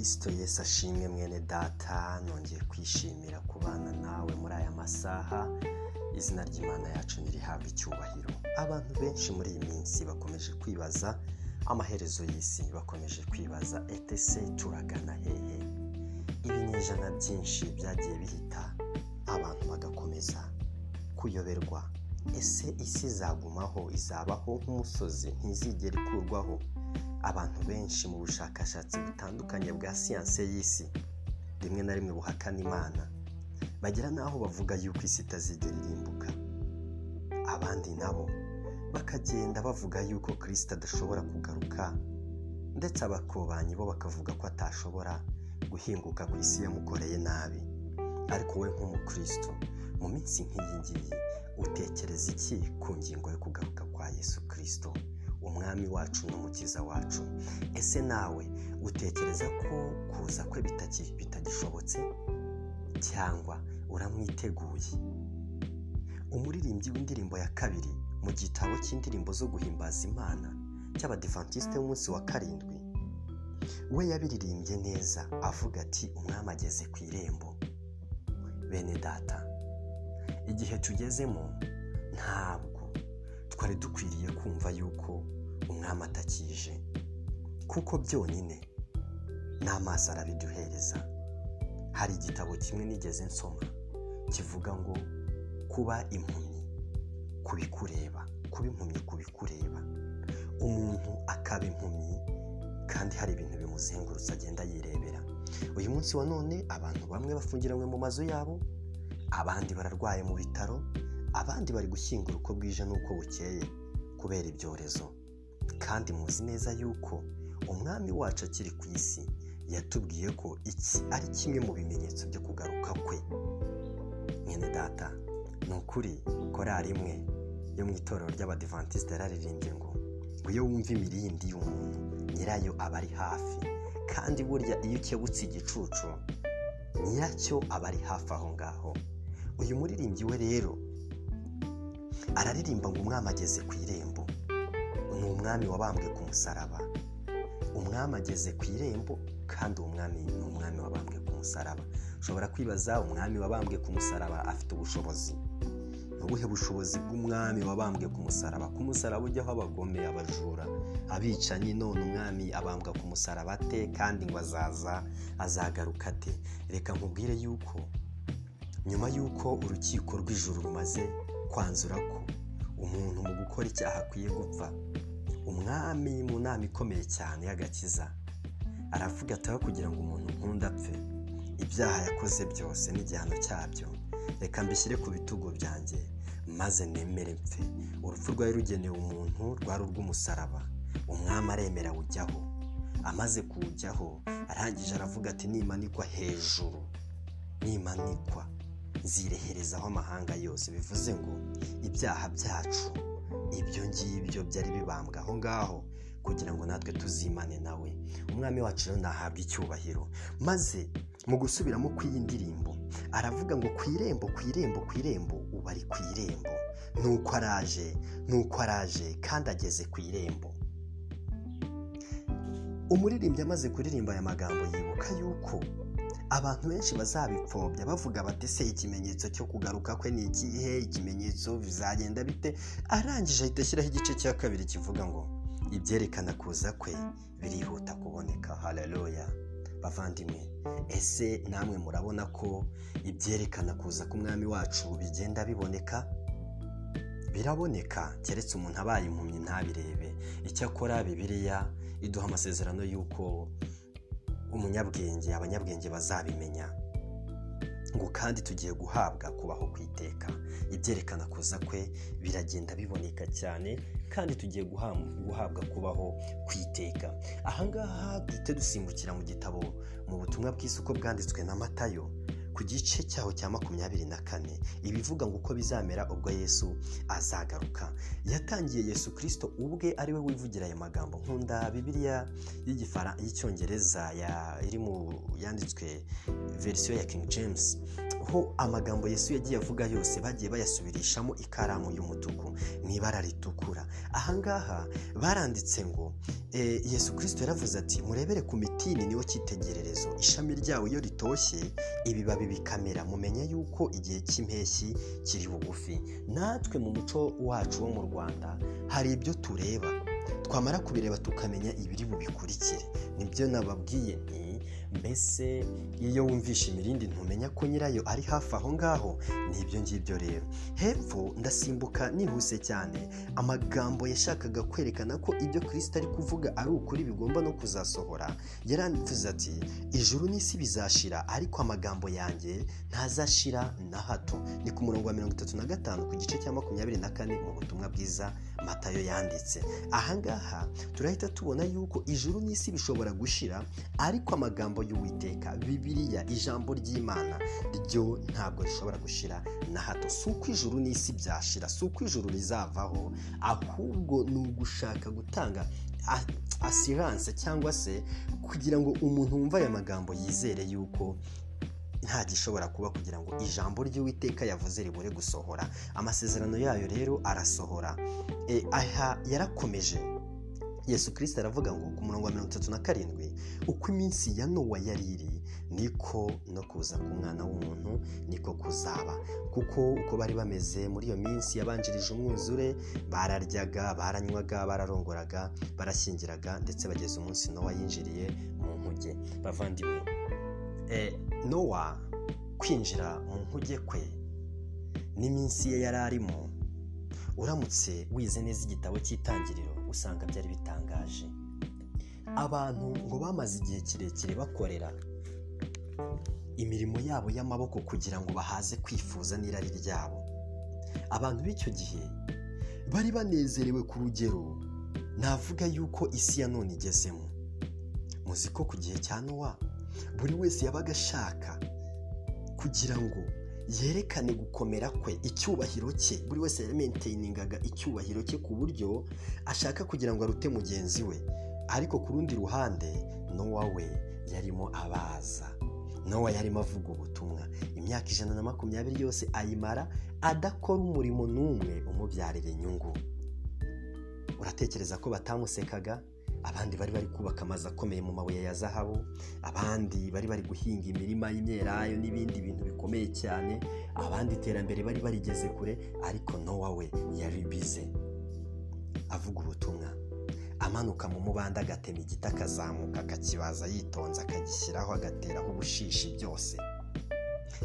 kirisito Yesu ashimwe mwene data nongeye kwishimira kubana nawe muri aya masaha. Izina ry'imana yacu ntirihabwe icyubahiro. Abantu benshi muri iyi minsi bakomeje kwibaza amaherezo y'isi bakomeje kwibaza etese turagana hehe? Ibinyejana byinshi byagiye bihita abantu bagakomeza kuyoberwa. Ese isi izagumaho izabaho nk'umusozi ntizigere ikurwaho? Abantu benshi mu bushakashatsi butandukanye bwa siyanse y'isi. Rimwe na rimwe buhakana imana. Bagera n'aho bavuga yuko isi itazigera irimbuka. Abandi nabo bakagenda bavuga yuko kirisita adashobora kugaruka ndetse abakobanyi bo bakavuga ko atashobora guhinguka ku isi yamukoreye nabi. Ariko we nk'umukristo mu minsi nk'iyi ngiyi utekereza iki ku ngingo yo kugaruka kwa yesu kirisito umwami wacu n'umukiza wacu. Ese nawe utekereza ko kuza kwe bitagishobotse? Cyangwa uramwiteguye? Umuririmbyi w'indirimbo ya kabiri mu gitabo cy'indirimbo zo guhimbaza imana cy'abadivantisite b'umunsi wa karindwi we yabiririmbye neza avuga ati umwami ageze ku irembo. Bene data igihe tugezemo ntabwo twari dukwiriye kumva yuko umwami atakije kuko byonyine n'amaso arabiduhereza. Hari igitabo kimwe nigeze nsoma kivuga ngo kuba impumyi kubikureba kuba impumyi kubikureba. Umuntu akaba impumyi kandi hari ibintu bimuzengurutse agenda yirebera. Uyu munsi wa none abantu bamwe bafungiranywe mu mazu yabo abandi bararwaye mu bitaro abandi bari gushyingura uko bwije n'uko bukeye kubera ibyorezo. Kandi muzi neza yuko umwami wacu akiri ku isi yatubwiye ko iki ari kimwe mu bimenyetso byo kugaruka kwe. Mwene data ni ukuri korari imwe yo mu itorero ry'abadivantisite yararirimbye ngo iyo wumva imirindi y'umuntu nyirayo aba ari hafi. Kandi burya iyo ukebutse igicucu nyiracyo aba ari hafi aho ngaho. Uyu muririmbyi we rero araririmba ngo umwami ageze ku irembo. Ni umwami wabambwe ku musaraba. Umwami ageze ku irembo kandi uwo mwami ni umwami wabambwe ku musaraba. Ushobora kwibaza umwami wabambwe ku musaraba afite ubushobozi? Ni ubuhe bushobozi bw'umwami wabambwe ku musaraba? Ku musaraba ujyaho abagome abajura abicanyi none umwami abambwa ku musaraba ate? Kandi ngo azaza azagaruka ate? Reka nkubwire yuko nyuma y'uko urukiko rw'ijuru rumaze kwanzura ko umuntu mu gukora icyaha akwiye gupfa. Umwami mu nama ikomeye cyane y'agakiza aravuga ataho kugira ngo umuntu nkunda apfe ibyaha yakoze byose n'igihano cyabyo reka mbishyire ku bitugu byanjye maze nemere mpfe. Urupfu rwari rugenewe umuntu rwari urw'umusaraba. Umwami aremera awujyaho amaze kuwujyaho arangije aravuga ati nimanikwa hejuru nimanikwa. Zireherezaho amahanga yose. Bivuze ngo ibyaha byacu ibyo ngibyo byari bibambwa aho ngaho kugira ngo natwe tuzimane nawe. Umwami wacu rero nahabwa icyubahiro maze mu gusubiramo kw'iyi ndirimbo aravuga ngo ku irembo ku irembo ku irembo ubu ari ku irembo. Nuko araje nuko araje kandi ageze ku irembo. Umuririmbyi amaze kuririmba aya magambo yibuka yuko abantu benshi bazabipfobya bavuga bati se ikimenyetso cyo kugaruka kwe ni ikihe? Ikimenyetso bizagenda bite? Arangije ahita ashyiraho igice cya kabiri kivuga ngo ibyerekana kuza kwe birihuta kuboneka. Haleluya. Bavandimwe ese namwe murabona ko ibyerekana kuza k'umwami wacu bigenda biboneka? Biraboneka. Keretse umuntu abaye impumyi ntabirebe. Icyakora bibiliya iduha amasezerano y'uko umunyabwenge abanyabwenge bazabimenya. Ngo kandi tugiye guhabwa kubaho ku iteka ibyerekana kuza kwe biragenda biboneka cyane kandi tugiye guhabwa kubaho ku iteka ahangaha duhite dusimbukira mu gitabo mu butumwa bw'isuko bwanditswe na matayo. Ku gice cyaho cya makumyabiri na kane. Ibivuga ngo uko bizamera ubwo yesu azagaruka. Yatangiye yesu kirisito ubwe ari we wivugira aya magambo nkunda bibiliya y'icyongereza iri mu yanditswe verisiyo ya king james ho amagambo yesu yagiye avuga yose bagiye bayasubirishamo ikaramu y'umutuku mu ibara ritukura. Ahangaha baranditse ngo yesu kirisito yaravuze ati murebere ku mitini niwo cyitegererezo. Ishami ryawo iyo ritoshye ibibabi bikamera. Mumenye yuko igihe cy'impeshyi kiri bugufi. Natwe mu muco wacu wo mu rwanda hari ibyo tureba. Twamara kubireba tukamenya ibiri bubikurikire. Nibyo nababwiye. Mbese iyo wumvishe imirindi ntumenya ko nyirayo ari hafi aho ngaho? Ni ibyo ngibyo rero. Hepfo ndasimbuka nihuse cyane. Amagambo yashakaga kwerekana ko ibyo kirisita ari kuvuga ari ukuri bigomba no kuzasohora. Yarangiza ati ijuru n'isi bizashira ariko amagambo yanjye ntazashira na hato. Ni ku murongo wa mirongo itatu na gatanu ku gice cya makumyabiri na kane mu butumwa bwiza matayo yanditse. Ahangaha turahita tubona yuko ijuru n'isi bishobora gushira ariko amagambo y'uwiteka bibiriya ijambo ry'imana. Ryo ntabwo rishobora gushira na hato. Si uko ijuru n'isi byashira si uko ijuru rizavaho ahubwo ni ugushaka gutanga asiranse cyangwa se kugira ngo umuntu wumva aya magambo yizere yuko nta gishobora kuba kugira ngo ijambo ry'uwiteka yavuze ribure gusohora. Amasezerano yayo rero arasohora. Aha yarakomeje. Yesu kirisita aravuga ngo ku murongo wa mirongo itatu na karindwi uko iminsi ya nowa yari iri niko no kuza k'umwana w'umuntu niko kuzaba. Kuko uko bari bameze muri iyo minsi yabanjirije umwuzure bararyaga baranywaga bararongoraga barashyingiraga ndetse bageze umunsi nowa yinjiriye mu nkuge. Bavandimwe nowa kwinjira mu nkuge kwe n'iminsi ye yari arimo uramutse wize neza igitabo cy'itangiriro. Usanga byari bitangaje. Abantu ngo bamaze igihe kirekire bakorera imirimo yabo y'amaboko kugira ngo bahaze kwifuza n'irari ryabo. Abantu b'icyo gihe bari banezerewe ku rugero navuga yuko isi ya none igezemo. Muzi ko ku gihe cya nowa buri wese yabaga ashaka kugira ngo yerekane gukomera kwe. Icyubahiro cye. Buri wese yamenteyingaga icyubahiro cye ku buryo ashaka kugira ngo arute mugenzi we. Ariko ku rundi ruhande nowa we yarimo abaza. Nowa yarimo avuga ubutumwa. Imyaka ijana na makumyabiri yose ayimara adakora umurimo n'umwe umubyarira inyungu. Uratekereza ko batamusekaga abandi bari bari kubaka amazu akomeye mu mabuye ya zahabu abandi bari bari guhinga imirima y'imyelayo n'ibindi bintu bikomeye cyane abandi iterambere bari barigeze kure ariko nowa we yari bize avuga ubutumwa amanuka mu mubanda agatema igiti akazamuka akakibaza yitonze akagishyiraho agateraho ubushishi byose.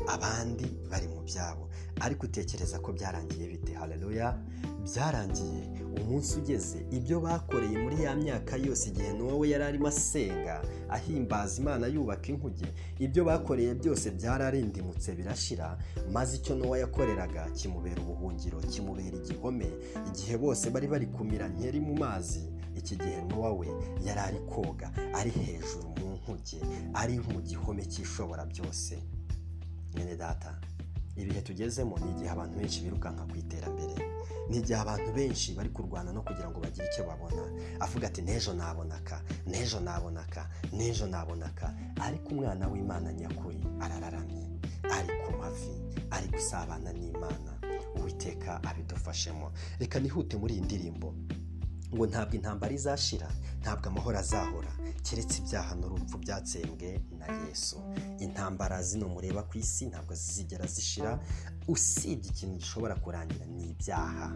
Abandi bari mu byabo. Ariko utekereza ko byarangiye bite? Hareruya byarangiye. Umunsi ugeze. Ibyo bakoreye muri ya myaka yose igihe we yari arimo asenga ahimbaza imana yubaka inkuge ibyo bakoreye byose byararindimutse birashira maze icyo nowa yakoreraga kimubera ubuhungiro kimubera igihome igihe bose bari bari kumira nkeri mu mazi iki gihe nowa we yari ari koga ari hejuru mu nkuge ari mu gihome cy'ishobora byose. Mwene data. Ibihe tugezemo ni igihe abantu benshi birukanka ku iterambere. Ni igihe abantu benshi bari kurwana no kugira ngo bagire icyo babona. Avuga ati n'ejo nabonaka n'ejo nabonaka n'ejo nabonaka. Ariko umwana w'imana nyakuri arararamye. Ari ku mavi ari gusabana n'imana. Uwiteka abidufashemo. Reka nihute muri iyi ndirimbo. Ngo ntabwo intambara izashira ntabwo amahoro azahora. Keretse ibyaha n'urupfu byatsembwe na yesu. Intambara zino mureba ku isi ntabwo zizigera zishira. Usibye ikintu gishobora kurangira ni ibyaha.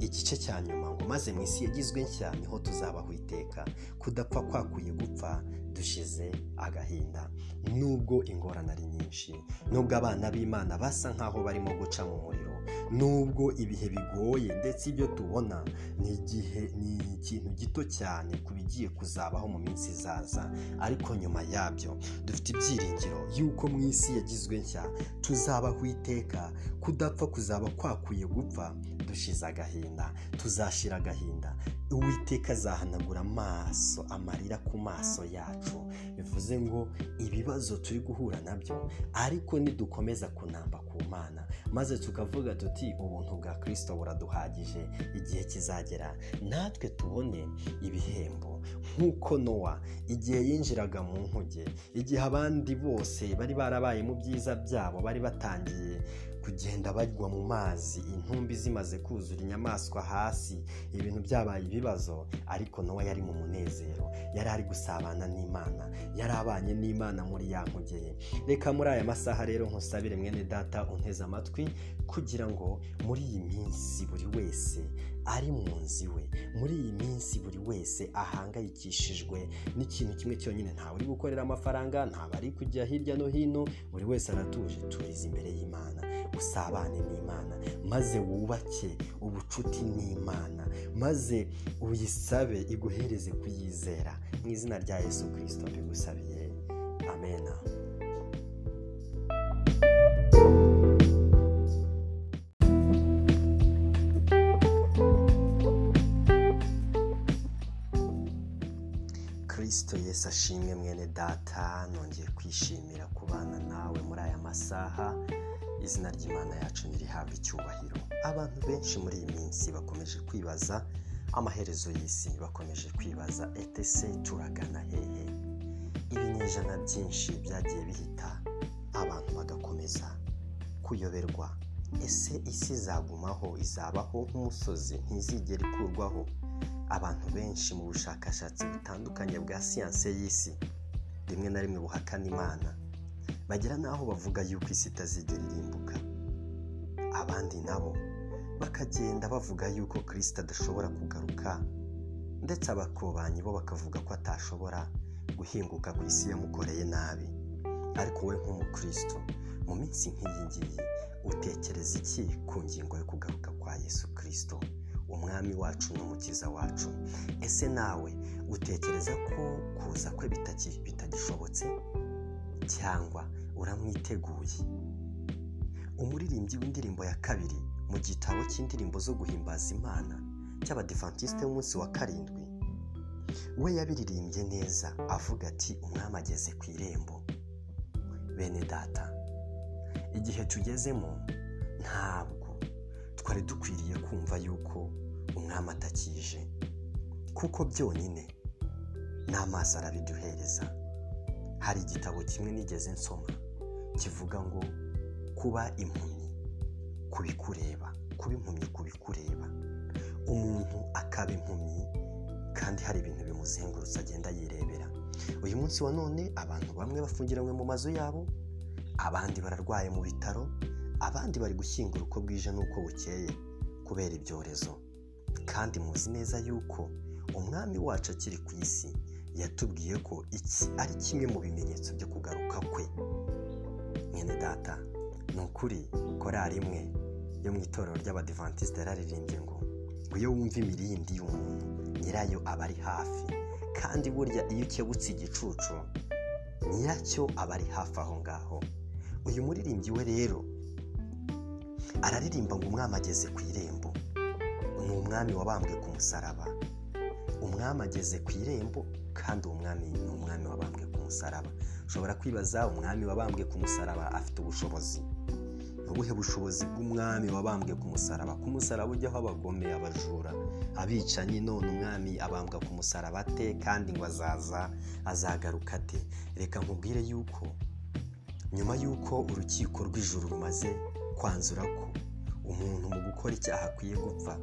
Igice cya nyuma ngo maze mu isi yagizwe nshya ni ho tuzabaho iteka. Kudapfa kwakuye gupfa dushize agahinda. Nubwo ingorane ari nyinshi. Nubwo abana b'imana basa nk'aho barimo guca mu muriro. Nubwo ibihe bigoye ndetse ibyo tubona ni igihe ni ikintu gito cyane ku bigiye kuzabaho mu minsi izaza. Ariko nyuma yabyo dufite ibyiringiro y'uko mu isi yagizwe nshya tuzabaho iteka kudapfa kuzaba kwakwiye gupfa dushize agahinda tuzashira agahinda. Uwiteka azahanagura amaso amarira ku maso yacu. Bivuze ngo ibibazo turi guhura na byo ariko nidukomeza kunamba ku mana. Maze tukavuga tuti ubuntu bwa kirisito buraduhagije igihe kizagera. Natwe tubone ibihembo. Nk'uko nowa igihe yinjiraga mu nkuge igihe abandi bose bari barabaye mu byiza byabo bari batangiye kugenda bagwa mu mazi intumbi zimaze kuzura inyamaswa hasi. Ibintu byabaye ibibazo ariko nowa yari mu munezero. Yari ari gusabana n'imana. Yari abanye n'imana muri ya nkugeye reka muri aya masaha rero nkusabire mwene data unteze amatwi kugira ngo muri iyi minsi buri wese ari mu nzu iwe muri iyi minsi buri wese ahangayikishijwe n'ikintu kimwe cyonyine. Ntawe uri gukorera amafaranga ntawe ari kujya hirya no hino buri wese aratuje. Turize imbere y'imana. Usabane n'imana. Maze wubake ubucuti n'imana. Maze uyisabe iguhereze kuyizera. Mu izina rya yesu kirisito mbigusabiye. Amena kirisito yesu ashimwe mwene data nongeye kwishimira kubana nawe muri aya masaha. Izina ry'imana yacu ntirihabwe icyubahiro. Abantu benshi muri iyi minsi bakomeje kwibaza amaherezo y'isi bakomeje kwibaza etese turagana hehe ibinyejana byinshi byagiye bihita abantu bagakomeza kuyoberwa. Ese isi izagumaho izabaho nk'umusozi ntizigere ikurwaho? Abantu benshi mu bushakashatsi butandukanye bwa siyanse y'isi. Rimwe na rimwe buhakana imana. Bagera n'aho bavuga yuko isi itazigera irimbuka. Abandi nabo bakagenda bavuga yuko kirisita adashobora kugaruka ndetse abakobanyi bo bakavuga ko atashobora guhinguka ku isi yamukoreye nabi. Ariko we nk'umukristo mu minsi nk'iyi ngiyi utekereza iki ku ngingo yo kugaruka kwa yesu kirisito umwami wacu n'umukiza wacu. Ese nawe utekereza ko kuza kwe bitagishobotse? Cyangwa uramwiteguye? Umuririmbyi w'indirimbo ya kabiri mu gitabo cy'indirimbo zo guhimbaza imana cy'abadivantisite w'umunsi wa karindwi we yabiririmbye neza avuga ati umwami ageze ku irembo. Bene data igihe tugezemo ntabwo twari dukwiriye kumva yuko umwami atakije kuko byonyine n'amaso arabiduhereza. Hari igitabo kimwe nigeze nsoma kivuga ngo kuba impumyi kubikureba kuba impumyi kubikureba. Umuntu akaba impumyi kandi hari ibintu bimuzengurutse agenda yirebera. Uyu munsi wa none abantu bamwe bafungiranywe mu mazu yabo abandi bararwaye mu bitaro abandi bari gushyingura uko bwije n'uko bukeye kubera ibyorezo. Kandi muzi neza yuko umwami wacu akiri ku isi yatubwiye ko iki ari kimwe mu bimenyetso byo kugaruka kwe. Mwene data ni ukuri korari imwe yo mu itorero ry'abadivantisite yararirimbye ngo iyo wumva imirindi y'umuntu nyirayo aba ari hafi. Kandi burya iyo ukebutse igicucu nyiracyo aba ari hafi aho ngaho. Uyu muririmbyi we rero araririmba ngo umwami ageze ku irembo. Ni umwami wabambwe ku musaraba. Umwami ageze ku irembo kandi uwo mwami ni umwami wabambwe ku musaraba. Ushobora kwibaza umwami wabambwe ku musaraba afite ubushobozi? Ni ubuhe bushobozi bw'umwami wabambwe ku musaraba? Ku musaraba ujyaho abagome abajura abicanyi none umwami abambwa ku musaraba ate kandi ngo azaza azagaruka ate? Reka nkubwire yuko nyuma y'uko urukiko rw'ijuru rumaze kwanzura ko umuntu mu gukora icyaha akwiye gupfa.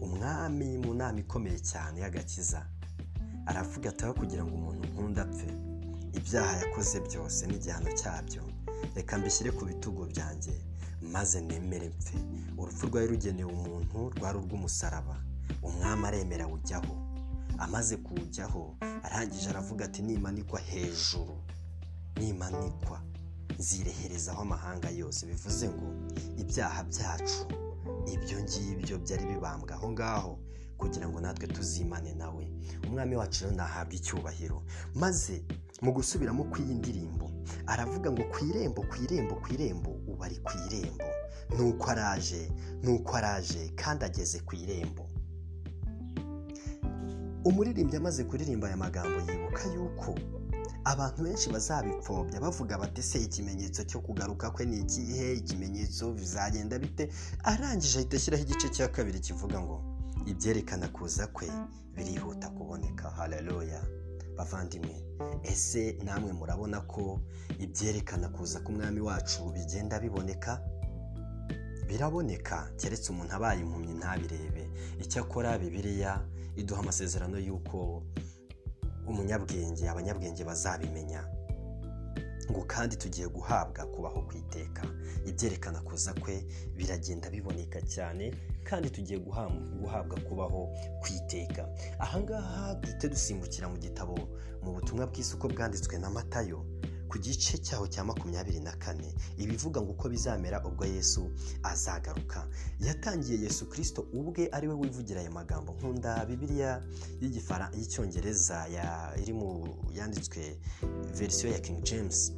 Umwami mu nama ikomeye cyane y'agakiza aravuga ataho kugira ngo umuntu nkunda apfe ibyaha yakoze byose n'igihano cyabyo. Reka mbishyire ku bitugu byanjye maze nemere mpfe. Urupfu rwari rugenewe umuntu rwari urw'umusaraba. Umwami aremera awujyaho amaze kuwujyaho arangije aravuga ati nimanikwa hejuru nimanikwa. Zireherezaho amahanga yose. Bivuze ngo ibyaha byacu ibyo ngibyo byari bibambwa aho ngaho kugira ngo natwe tuzimane nawe. Umwami wacu rero nahabwa icyubahiro maze mu gusubiramo kw'iyi ndirimbo aravuga ngo ku irembo ku irembo ku irembo ubu ari ku irembo. Nuko araje nuko araje kandi ageze ku irembo. Umuririmbyi amaze kuririmba aya magambo yibuka yuko abantu benshi bazabipfobya bavuga bati se ikimenyetso cyo kugaruka kwe ni ikihe? Ikimenyetso bizagenda bite? Arangije ahita ashyiraho igice cya kabiri kivuga ngo ibyerekana kuza kwe birihuta kuboneka. Haleluya. Bavandimwe ese namwe murabona ko ibyerekana kuza k'umwami wacu bigenda biboneka? Biraboneka. Keretse umuntu abaye impumyi ntabirebe. Icyakora bibiliya iduha amasezerano y'uko umunyabwenge abanyabwenge bazabimenya. Ngo kandi tugiye guhabwa kubaho ku iteka ibyerekana kuza kwe biragenda biboneka cyane kandi tugiye guhabwa kubaho ku iteka ahangaha duhite dusimbukira mu gitabo mu butumwa bw'isuko bwanditswe na matayo. Ku gice cyaho cya makumyabiri na kane. Ibivuga ngo uko bizamera ubwo yesu azagaruka. Yatangiye yesu kirisito ubwe ari we wivugira aya magambo nkunda bibiliya y'icyongereza iri mu yanditswe verisiyo ya king james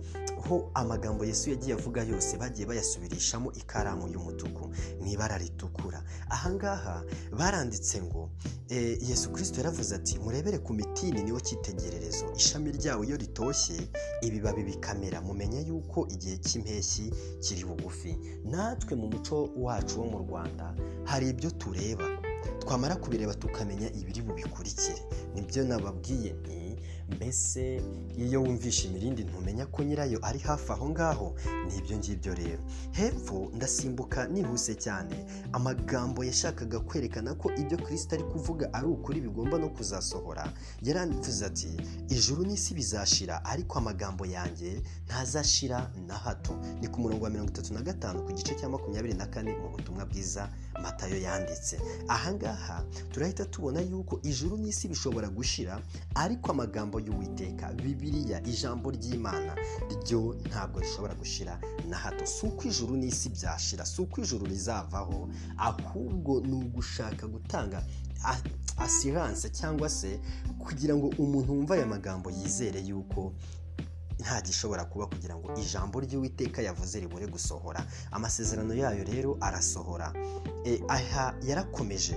ho amagambo yesu yagiye avuga yose bagiye bayasubirishamo ikaramu y'umutuku mu ibara ritukura. Ahangaha baranditse ngo yesu kirisito yaravuze ati murebere ku mitini niwo cyitegererezo. Ishami ryawe iyo ritoshye ibibabi bikamera mumenye yuko igihe cy'impeshyi kiri bugufi. Natwe mu muco wacu wo mu rwanda hari ibyo tureba. Twamara kubireba tukamenya ibiri bubikurikire. Nibyo nababwiye. Mbese iyo wumvishe imirindi ntumenya ko nyirayo ari hafi aho ngaho? Ni ibyo ngibyo rero. Hepfo ndasimbuka nihuse cyane. Amagambo yashakaga kwerekana ko ibyo kirisita ari kuvuga ari ukuri bigomba no kuzasohora. Yarandivuze ati ijuru n'isi bizashira ariko amagambo yanjye ntazashira na hato. Ni ku murongo wa mirongo itatu na gatanu ku gice cya makumyabiri na kane mu butumwa bwiza matayo yanditse. Ahangaha turahita tubona yuko ijuru n'isi bishobora gushira ariko amagambo y'uwiteka bibiliya ijambo ry'imana. Ryo ntabwo rishobora gushira na hato. Si uko ijuru n'isi byashira si uko ijuru rizavaho ahubwo ni ugushaka gutanga asiranse cyangwa se kugira ngo umuntu wumva aya magambo yizere yuko nta gishobora kuba kugira ngo ijambo ry'uwiteka yavuze ribure gusohora. Amasezerano yayo rero arasohora. Aha yarakomeje.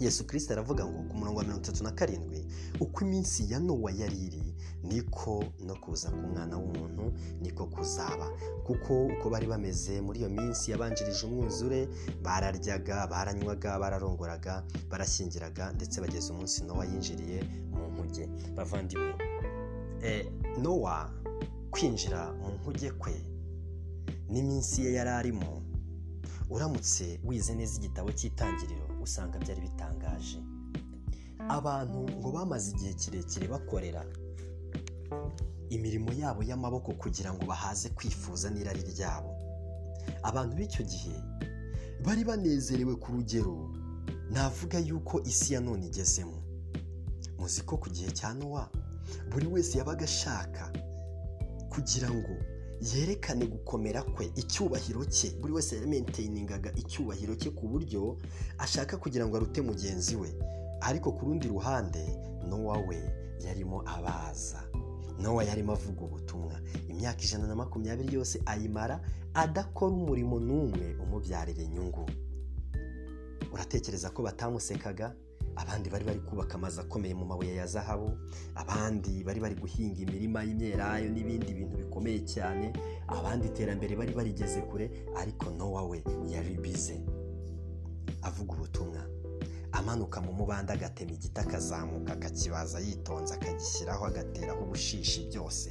Yesu kirisita aravuga ngo ku murongo wa mirongo itatu na karindwi uko iminsi ya nowa yari iri niko no kuza k'umwana w'umuntu niko kuzaba. Kuko uko bari bameze muri iyo minsi yabanjirije umwuzure bararyaga baranywaga bararongoraga barashyingiraga ndetse bageze umunsi nowa yinjiriye mu nkuge. Bavandimwe nowa kwinjira mu nkuge kwe n'iminsi ye yari arimo uramutse wize neza igitabo cy'itangiriro. Usanga byari bitangaje. Abantu ngo bamaze igihe kirekire bakorera imirimo yabo y'amaboko kugira ngo bahaze kwifuza n'irari ryabo. Abantu b'icyo gihe bari banezerewe ku rugero navuga yuko isi ya none igezemo. Muzi ko ku gihe cya nowa buri wese yabaga ashaka kugira ngo yerekane gukomera kwe icyubahiro cye. Buri wese yamenteyingaga icyubahiro cye ku buryo ashaka kugira ngo arute mugenzi we. Ariko ku rundi ruhande nowa we yarimo abaza. Nowa yarimo avuga ubutumwa. Imyaka ijana na makumyabiri yose ayimara adakora umurimo n'umwe umubyarira inyungu. Uratekereza ko batamusekaga abandi bari bari kubaka amazu akomeye mu mabuye ya zahabu abandi bari bari guhinga imirima y'imyelayo n'ibindi bintu bikomeye cyane abandi iterambere bari barigeze kure ariko nowa we yari bize. Avuga ubutumwa amanuka mu mubanda agatema igiti akazamuka akakibaza yitonze akagishyiraho agateraho ubushishi byose.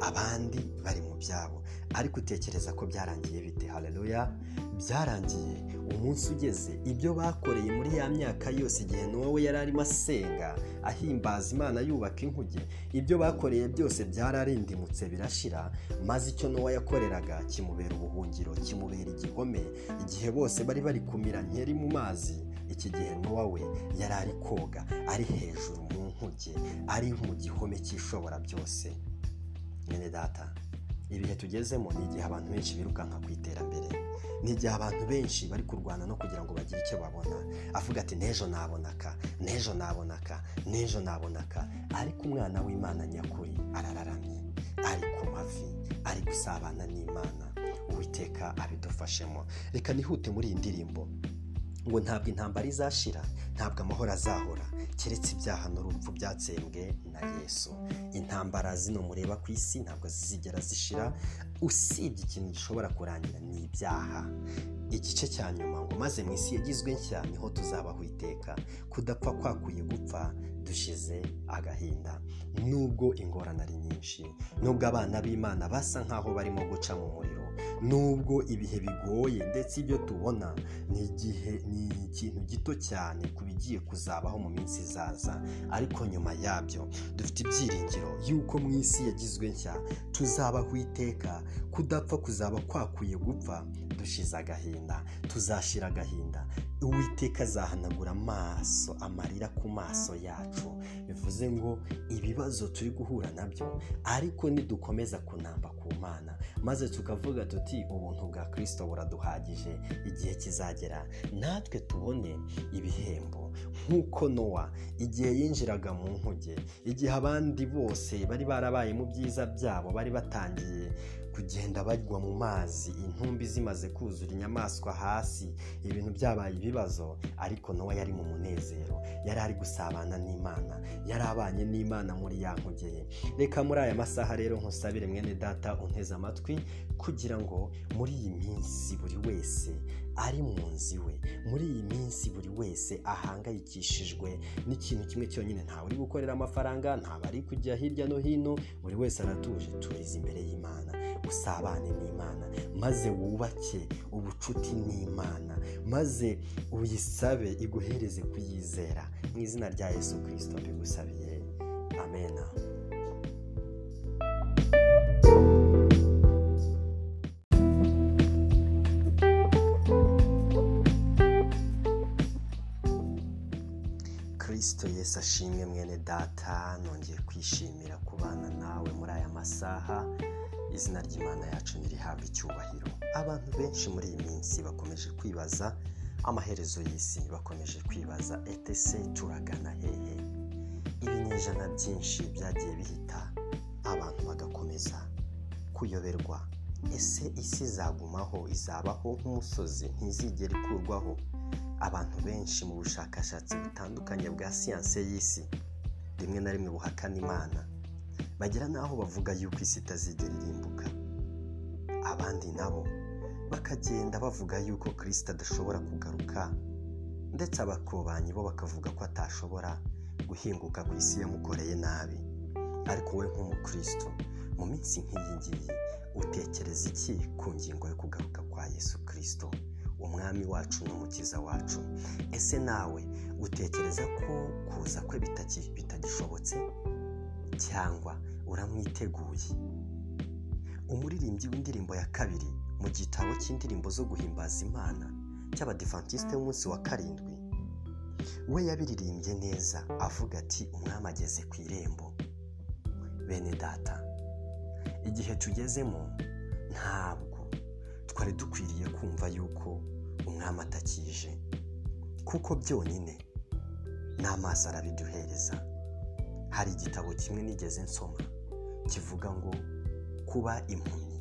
Abandi bari mu byabo. Ariko utekereza ko byarangiye bite? Hareruya byarangiye. Umunsi ugeze. Ibyo bakoreye muri ya myaka yose igihe nowe yari arimo asenga ahimbaza imana yubaka inkuge ibyo bakoreye byose byararindimutse birashira maze icyo nowa yakoreraga kimubera ubuhungiro kimubera igihome igihe bose bari bari kumira nkeri mu mazi iki gihe nowa we yari ari koga ari hejuru mu nkuge ari mu gihome cy'ishobora byose. Mwene data. Ibihe tugezemo ni igihe abantu benshi birukanka ku iterambere. Ni igihe abantu benshi bari kurwana no kugira ngo bagire icyo babona. Avuga ati n'ejo nabonaka n'ejo nabonaka n'ejo nabonaka. Ariko umwana w'imana nyakuri arararamye. Ari ku mavi ari gusabana n'imana. Uwiteka abidufashemo. Reka nihute muri iyi ndirimbo. Ngo ntabwo intambara izashira ntabwo amahoro azahora. Keretse ibyaha n'urupfu byatsembwe na yesu. Intambara zino mureba ku isi ntabwo zizigera zishira. Usibye ikintu gishobora kurangira ni ibyaha. Igice cya nyuma ngo maze mu isi yagizwe nshya ni ho tuzabaho iteka kudapfa kwakuye gupfa dushize agahinda. Nubwo ingorane ari nyinshi nubwo abana b'imana basa nk'aho barimo guca mu muriro nubwo ibihe bigoye ndetse ibyo tubona ni igihe ni ikintu gito cyane ku bigiye kuzabaho mu minsi izaza. Ariko nyuma yabyo dufite ibyiringiro y'uko mu isi yagizwe nshya tuzabaho iteka kudapfa kuzaba kwakwiye gupfa dushize agahinda tuzashira agahinda. Uwiteka azahanagura amaso amarira ku maso yacu. Bivuze ngo ibibazo turi guhura na byo ariko nidukomeza kunamba ku mana. Maze tukavuga tuti ubuntu bwa kirisito buraduhagije igihe kizagera. Natwe tubone ibihembo. Nk'uko nowa igihe yinjiraga mu nkuge igihe abandi bose bari barabaye mu byiza byabo bari batangiye kugenda bagwa mu mazi intumbi zimaze kuzura inyamaswa hasi. Ibintu byabaye ibibazo ariko nowa yari mu munezero. Yari ari gusabana n'imana. Yari abanye n'imana muri ya nkugeye reka muri aya masaha rero nkusabire mwene data unteze amatwi kugira ngo muri iyi minsi buri wese ari mu nzu iwe muri iyi minsi buri wese ahangayikishijwe n'ikintu kimwe cyonyine. Ntawe uri gukorera amafaranga ntawe ari kujya hirya no hino buri wese aratuje. Turize imbere y'imana. Usabane n'imana. Maze wubake ubucuti n'imana. Maze uyisabe iguhereze kuyizera. Mu izina rya yesu kirisito mbigusabiye. Amena ashimwe mwene data nongeye kwishimira kubana nawe muri aya masaha. Izina ry'imana yacu ntirihabwe icyubahiro. Abantu benshi muri iyi minsi bakomeje kwibaza amaherezo y'isi bakomeje kwibaza etese turagana hehe ibinyejana byinshi byagiye bihita abantu bagakomeza kuyoberwa. Ese isi izagumaho izabaho nk'umusozi ntizigere ikurwaho? Abantu benshi mu bushakashatsi butandukanye bwa siyanse y'isi. Rimwe na rimwe buhakana imana. Bagera n'aho bavuga yuko isi itazigera irimbuka. Abandi nabo bakagenda bavuga yuko kirisita adashobora kugaruka ndetse abakobanyi bo bakavuga ko atashobora guhinguka ku isi yamukoreye nabi. Ariko we nk'umukristo mu minsi nk'iyi ngiyi utekereza iki ku ngingo yo kugaruka kwa yesu kirisito umwami wacu n'umukiza wacu. Ese nawe utekereza ko kuza kwe bitagishobotse? Cyangwa uramwiteguye? Umuririmbyi w'indirimbo ya kabiri mu gitabo cy'indirimbo zo guhimbaza imana cy'abadivantisite b'umunsi wa karindwi we yabiririmbye neza avuga ati umwami ageze ku irembo. Bene data igihe tugezemo ntabwo twari dukwiriye kumva yuko umwami atakije kuko byonyine n'amaso arabiduhereza. Hari igitabo kimwe nigeze nsoma kivuga ngo kuba impumyi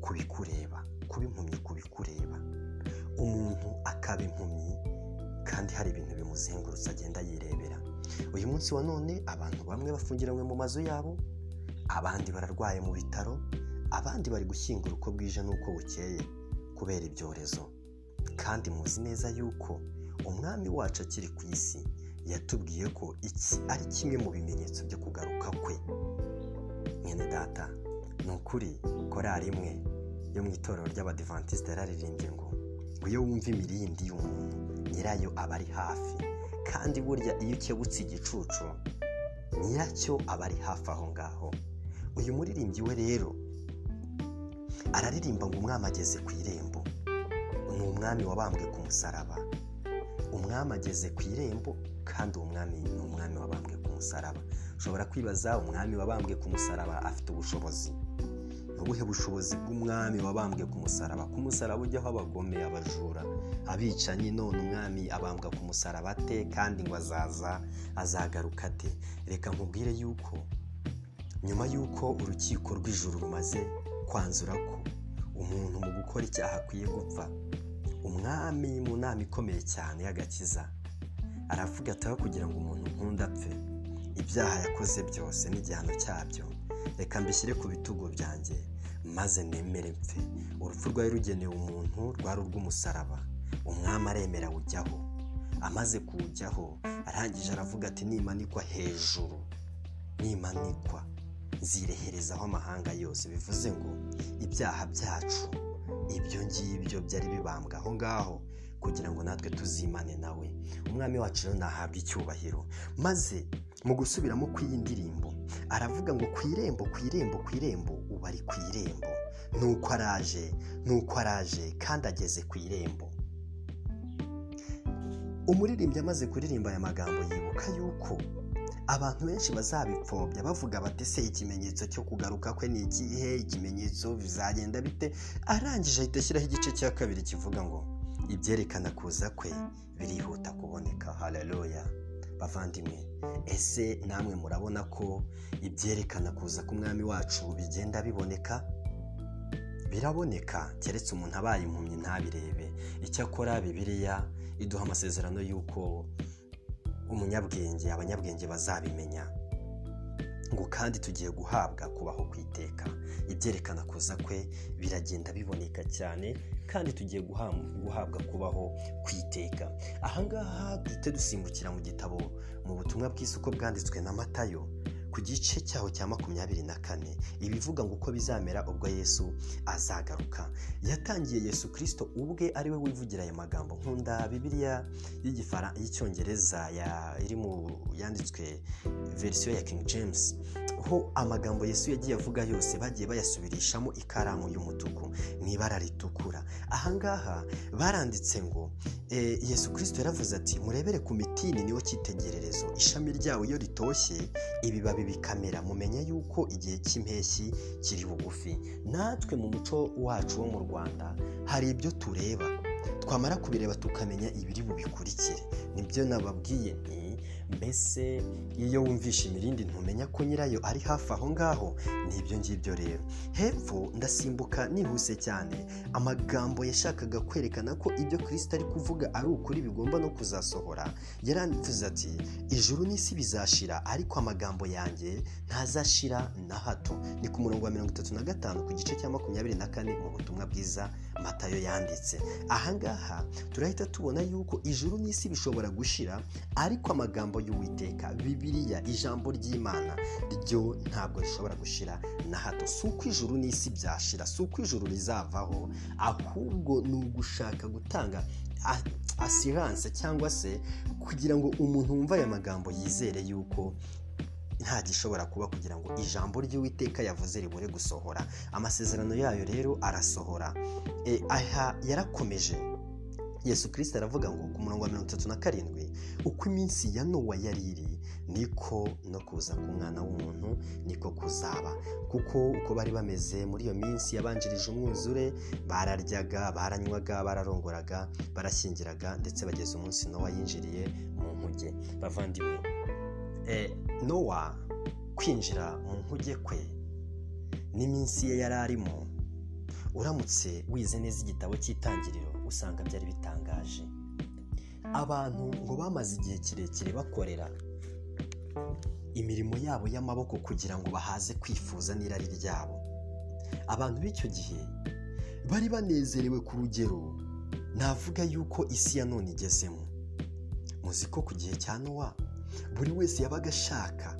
kubikureba kuba impumyi kubikureba. Umuntu akaba impumyi kandi hari ibintu bimuzengurutse agenda yirebera. Uyu munsi wa none abantu bamwe bafungiranywe mu mazu yabo abandi bararwaye mu bitaro abandi bari gushyingura uko bwije n'uko bukeye kubera ibyorezo. Kandi muzi neza yuko umwami wacu akiri ku isi yatubwiye ko iki ari kimwe mu bimenyetso byo kugaruka kwe. Mwene data ni ukuri korari imwe yo mu itorero ry'abadivantisite yararirimbye ngo iyo wumva imirindi y'umuntu nyirayo aba ari hafi. Kandi burya iyo ukebutse igicucu nyiracyo aba ari hafi aho ngaho. Uyu muririmbyi we rero araririmba ngo umwami ageze ku irembo. Ni umwami wabambwe ku musaraba. Umwami ageze ku irembo kandi uwo mwami ni umwami wabambwe ku musaraba. Ushobora kwibaza umwami wabambwe ku musaraba afite ubushobozi? Ni ubuhe bushobozi bw'umwami wabambwe ku musaraba? Ku musaraba ujyaho abagome abajura abicanyi none umwami abambwa ku musaraba ate kandi ngo azaza azagaruka ate? Reka nkubwire yuko nyuma y'uko urukiko rw'ijuru rumaze kwanzura ko umuntu mu gukora icyaha akwiye gupfa. Umwami mu nama ikomeye cyane y'agakiza aravuga ataho kugira ngo umuntu nkunda apfe ibyaha yakoze byose n'igihano cyabyo. Reka mbishyire ku bitugu byanjye maze nemere mpfe. Urupfu rwari rugenewe umuntu rwari urw'umusaraba. Umwami aremera awujyaho amaze kuwujyaho arangije aravuga ati nimanikwa hejuru nimanikwa. Zireherezaho amahanga yose. Bivuze ngo ibyaha byacu ibyo ngibyo byari bibambwa aho ngaho kugira ngo natwe tuzimane nawe. Umwami wacu rero nahabwa icyubahiro. Maze mu gusubiramo kw'iyi ndirimbo aravuga ngo ku irembo ku irembo ku irembo ubu ari ku irembo. Nuko araje nuko araje kandi ageze ku irembo. Umuririmbyi amaze kuririmba aya magambo yibuka yuko abantu benshi bazabipfobya bavuga bati se ikimenyetso cyo kugaruka kwe ni ikihe? Ikimenyetso bizagenda bite? Arangije ahita ashyiraho igice cya kabiri kivuga ngo ibyerekana kuza kwe birihuta kuboneka. Haleluya. Bavandimwe ese namwe murabona ko ibyerekana kuza k'umwami wacu bigenda biboneka? Biraboneka. Keretse umuntu abaye impumyi ntabirebe. Icyakora bibiliya iduha amasezerano y'uko umunyabwenge abanyabwenge bazabimenya. Ngo kandi tugiye guhabwa kubaho ku iteka ibyerekana kuza kwe biragenda biboneka cyane kandi tugiye guhabwa kubaho ku iteka ahangaha duhite dusimbukira mu gitabo mu butumwa bw'isuko bwanditswe na matayo. Ku gice cyaho cya makumyabiri na kane. Ibivuga ngo uko bizamera ubwo yesu azagaruka. Yatangiye yesu kirisito ubwe ari we wivugira aya magambo nkunda bibiliya y'icyongereza iri mu yanditswe verisiyo ya king james ho amagambo yesu yagiye avuga yose bagiye bayasubirishamo ikaramu y'umutuku mu ibara ritukura. Ahangaha baranditse ngo yesu kirisito yaravuze ati murebere ku mitini niwo cyitegererezo ishami ryawo iyo ritoshye ibibabi bikamera. Mumenye yuko igihe cy'impeshyi kiri bugufi. Natwe mu muco wacu wo mu rwanda hari ibyo tureba. Twamara kubireba tukamenya ibiri bubikurikire. Nibyo nababwiye mbese iyo wumvishe imirindi ntumenya ko nyirayo ari hafi aho ngaho? Ni ibyo ngibyo rero. Hepfo ndasimbuka nihuse cyane. Amagambo yashakaga kwerekana ko ibyo kirisita ari kuvuga ari ukuri bigomba no kuzasohora. Yarangiza ati ijuru n'isi bizashira ariko amagambo yanjye ntazashira na hato. Ni ku murongo wa mirongo itatu na gatanu ku gice cya makumyabiri na kane mu butumwa bwiza matayo yanditse. Ahangaha turahita tubona yuko ijuru n'isi bishobora gushira ariko amagambo y'uwiteka. Bibiliya ijambo ry'imana. Ryo ntabwo rishobora gushira na hato. Si uko ijuru n'isi byashira si uko ijuru rizavaho. Ahubwo ni ugushaka gutanga asiranse cyangwa se kugira ngo umuntu wumva aya magambo yizere yuko nta gishobora kuba kugira ngo ijambo ry'uwiteka yavuze ribure gusohora. Amasezerano yayo rero arasohora. Aha yarakomeje. Yesu kirisita aravuga ngo ku murongo wa mirongo itatu na karindwi uko iminsi ya nowa yari iri niko no kuza k'umwana w'umuntu niko kuzaba. Kuko uko bari bameze muri iyo minsi yabanjirije umwuzure bararyaga baranywaga bararongoraga barashyingiraga ndetse bageze umunsi nowa yinjiriye mu nkuge. Bavandimwe nowa kwinjira mu nkuge kwe n'iminsi ye yari arimo uramutse wize neza igitabo cy'itangiriro. Usanga byari bitangaje. Abantu ngo bamaze igihe kirekire bakorera imirimo yabo y'amaboko kugira ngo bahaze kwifuza n'irari ryabo. Abantu b'icyo gihe bari banezerewe ku rugero navuga yuko isi ya none igezemo. Muzi ko ku gihe cya nowa buri wese yabaga ashaka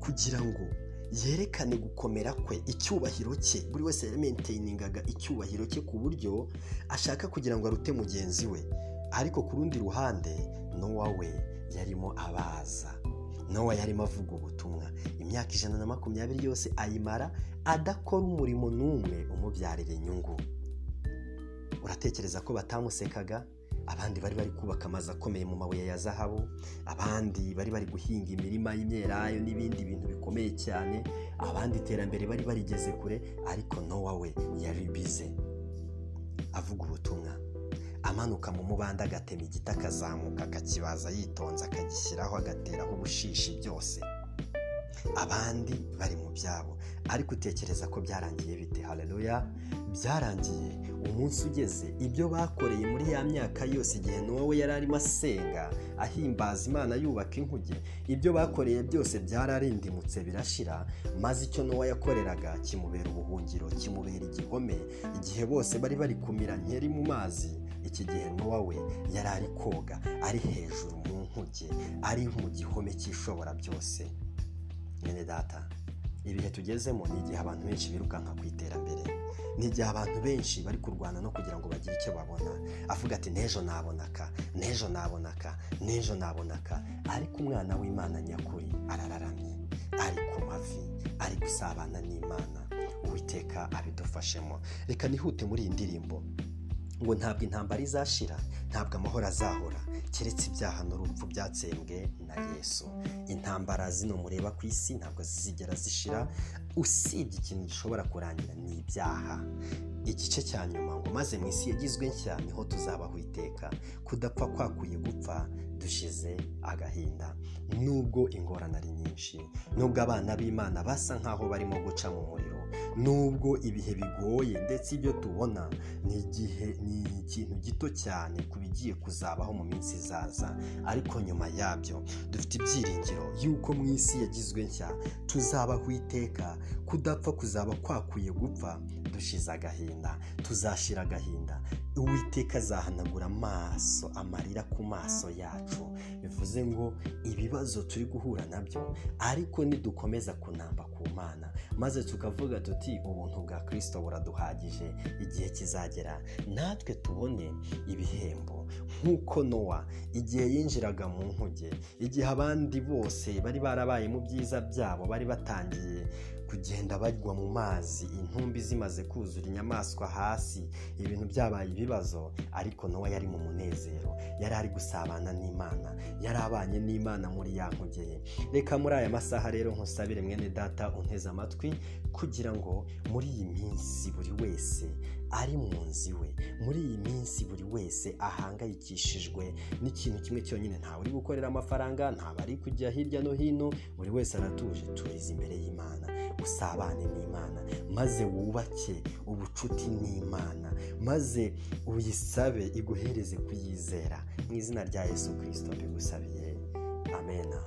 kugira ngo yerekane gukomera kwe. Icyubahiro cye. Buri wese yamenteyingaga icyubahiro cye ku buryo ashaka kugira ngo arute mugenzi we. Ariko ku rundi ruhande nowa we yarimo abaza. Nowa yarimo avuga ubutumwa. Imyaka ijana na makumyabiri yose ayimara adakora umurimo n'umwe umubyarira inyungu. Uratekereza ko batamusekaga abandi bari bari kubaka amazu akomeye mu mabuye ya zahabu abandi bari bari guhinga imirima y'imyelayo n'ibindi bintu bikomeye cyane abandi iterambere bari barigeze kure ariko nowa we yari bize. Avuga ubutumwa. Amanuka mu mubanda agatema igiti akazamuka akakibaza yitonze akagishyiraho agateraho ubushishi byose. Abandi bari mu byabo. Ariko utekereza ko byarangiye bite? Hareruya byarangiye. Umunsi ugeze. Ibyo bakoreye muri ya myaka yose igihe we yari arimo asenga ahimbaza imana yubaka inkuge ibyo bakoreye byose byararindimutse birashira maze icyo nowa yakoreraga kimubera ubuhungiro kimubera igihome igihe bose bari bari kumira nkeri mu mazi iki gihe nowa we yari ari koga ari hejuru mu nkuge ari mu gihome cy'ishobora byose. Mwene data. Ibihe tugezemo ni igihe abantu benshi birukanka ku iterambere. Ni igihe abantu benshi bari kurwana no kugira ngo bagire icyo babona. Avuga ati n'ejo nabonaka n'ejo nabonaka n'ejo nabonaka. Ariko umwana w'imana nyakuri arararamye. Ari ku mavi ari gusabana n'imana. Uwiteka abidufashemo. Reka nihute muri iyi ndirimbo. Ngo ntabwo intambara izashira ntabwo amahoro azahora. Keretse ibyaha n'urupfu byatsembwe na yesu. Intambara zino mureba ku isi ntabwo zizigera zishira. Usibye ikintu gishobora kurangira ni ibyaha. Igice cya nyuma ngo maze mu isi yagizwe nshya ni ho tuzabaho iteka kudapfa kwakuye gupfa dushize agahinda. Nubwo ingorane ari nyinshi nubwo abana b'imana basa nkaho barimo guca mu muriro nubwo ibihe bigoye ndetse ibyo tubona ni igihe ni ikintu gito cyane ku bigiye kuzabaho mu minsi izaza. Ariko nyuma yabyo dufite ibyiringiro y'uko mu isi yagizwe nshya tuzabaho iteka kudapfa kuzaba kwakwiye gupfa dushize agahinda tuzashira agahinda uwiteka azahanagura amaso amarira ku maso yacu. Bivuze ngo ibibazo turi guhura na byo ariko nidukomeza kunamba ku mana. Maze tukavuga tuti ubuntu bwa kirisito buraduhagije igihe kizagera. Natwe tubone ibihembo. Nk'uko nowa igihe yinjiraga mu nkuge igihe abandi bose bari barabaye mu byiza byabo bari batangiye kugenda bagwa mu mazi intumbi zimaze kuzura inyamaswa hasi. Ibintu byabaye ibibazo ariko nowa yari mu munezero. Yari ari gusabana n'imana. Yari abanye n'imana muri ya nkugeye reka muri aya masaha rero nkusabire mwene data unteze amatwi kugira ngo muri iyi minsi buri wese ari mu nzu iwe. Muri iyi minsi buri wese ahangayikishijwe n'ikintu kimwe cyonyine. Ntawe uri gukorera amafaranga ntawe ari kujya hirya no hino buri wese aratuje. Turize imbere y'imana. Usabane n'imana. Maze wubake ubucuti n'imana. Maze uyisabe iguhereze kuyizera. Mu izina rya yesu kirisito mbigusabiye. Amena